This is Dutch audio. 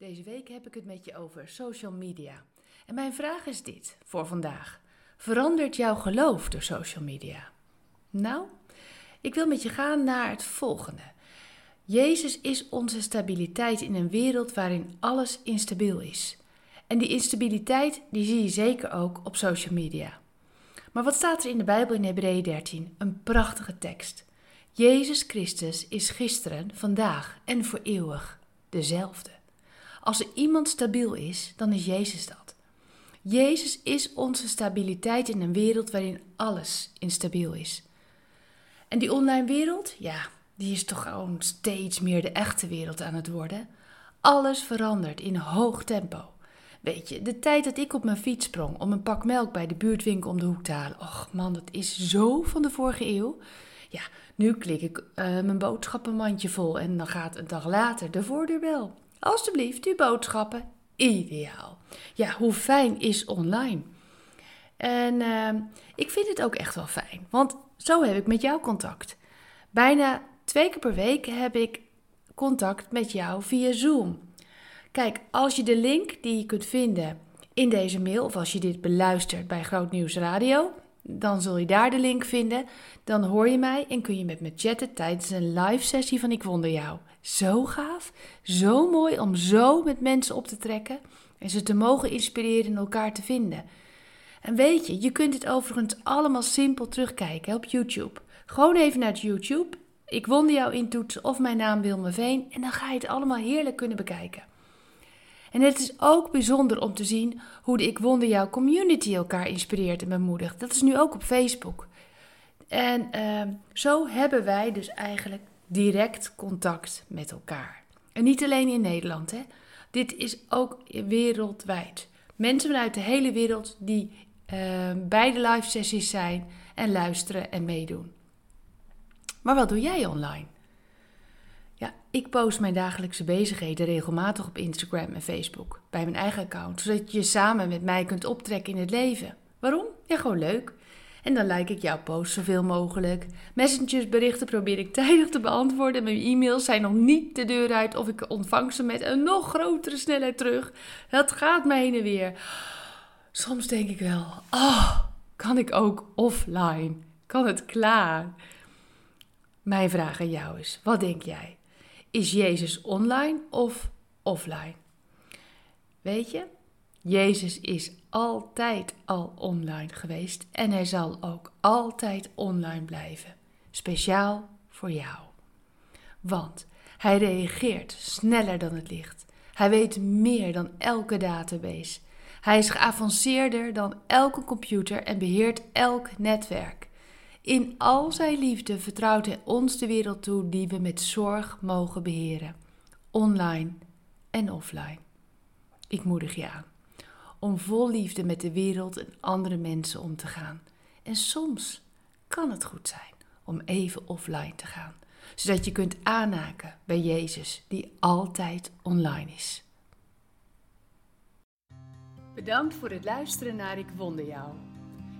Deze week heb ik het met je over social media. En mijn vraag is dit voor vandaag. Verandert jouw geloof door social media? Nou, ik wil met je gaan naar het volgende. Jezus is onze stabiliteit in een wereld waarin alles instabiel is. En die instabiliteit die zie je zeker ook op social media. Maar wat staat er in de Bijbel in Hebreeën 13? Een prachtige tekst. Jezus Christus is gisteren, vandaag en voor eeuwig dezelfde. Als er iemand stabiel is, dan is Jezus dat. Jezus is onze stabiliteit in een wereld waarin alles instabiel is. En die online wereld, ja, die is toch gewoon steeds meer de echte wereld aan het worden. Alles verandert in hoog tempo. Weet je, de tijd dat ik op mijn fiets sprong om een pak melk bij de buurtwinkel om de hoek te halen. Och man, dat is zo van de vorige eeuw. Ja, nu klik ik uh, mijn boodschappenmandje vol en dan gaat een dag later de voordeurbel. Alsjeblieft, uw boodschappen. Ideaal. Ja, hoe fijn is online? En uh, ik vind het ook echt wel fijn, want zo heb ik met jou contact. Bijna twee keer per week heb ik contact met jou via Zoom. Kijk, als je de link die je kunt vinden in deze mail, of als je dit beluistert bij Groot Nieuws Radio, dan zul je daar de link vinden. Dan hoor je mij en kun je met me chatten tijdens een live sessie van Ik Wonder Jou. Zo gaaf, zo mooi om zo met mensen op te trekken en ze te mogen inspireren en elkaar te vinden. En weet je, je kunt dit overigens allemaal simpel terugkijken op YouTube. Gewoon even naar YouTube, Ik Wonder Jou intoetsen of mijn naam Wilme Veen en dan ga je het allemaal heerlijk kunnen bekijken. En het is ook bijzonder om te zien hoe de Ik Wonder Jou community elkaar inspireert en bemoedigt. Dat is nu ook op Facebook. En uh, zo hebben wij dus eigenlijk direct contact met elkaar. En niet alleen in Nederland, hè. Dit is ook wereldwijd. Mensen vanuit de hele wereld die uh, bij de live sessies zijn en luisteren en meedoen. Maar wat doe jij online? Ja, ik post mijn dagelijkse bezigheden regelmatig op Instagram en Facebook bij mijn eigen account, zodat je samen met mij kunt optrekken in het leven. Waarom? Ja, gewoon leuk. En dan like ik jouw post zoveel mogelijk. Messengersberichten probeer ik tijdig te beantwoorden. Mijn e-mails zijn nog niet de deur uit of ik ontvang ze met een nog grotere snelheid terug. Dat gaat mij heen en weer. Soms denk ik wel, oh, kan ik ook offline? Kan het klaar? Mijn vraag aan jou is, wat denk jij? Is Jezus online of offline? Weet je, Jezus is altijd al online geweest en hij zal ook altijd online blijven. Speciaal voor jou. Want hij reageert sneller dan het licht. Hij weet meer dan elke database. Hij is geavanceerder dan elke computer en beheert elk netwerk. In al zijn liefde vertrouwt hij ons de wereld toe die we met zorg mogen beheren, online en offline. Ik moedig je aan om vol liefde met de wereld en andere mensen om te gaan. En soms kan het goed zijn om even offline te gaan, zodat je kunt aanhaken bij Jezus, die altijd online is. Bedankt voor het luisteren naar Ik Wonder Jou.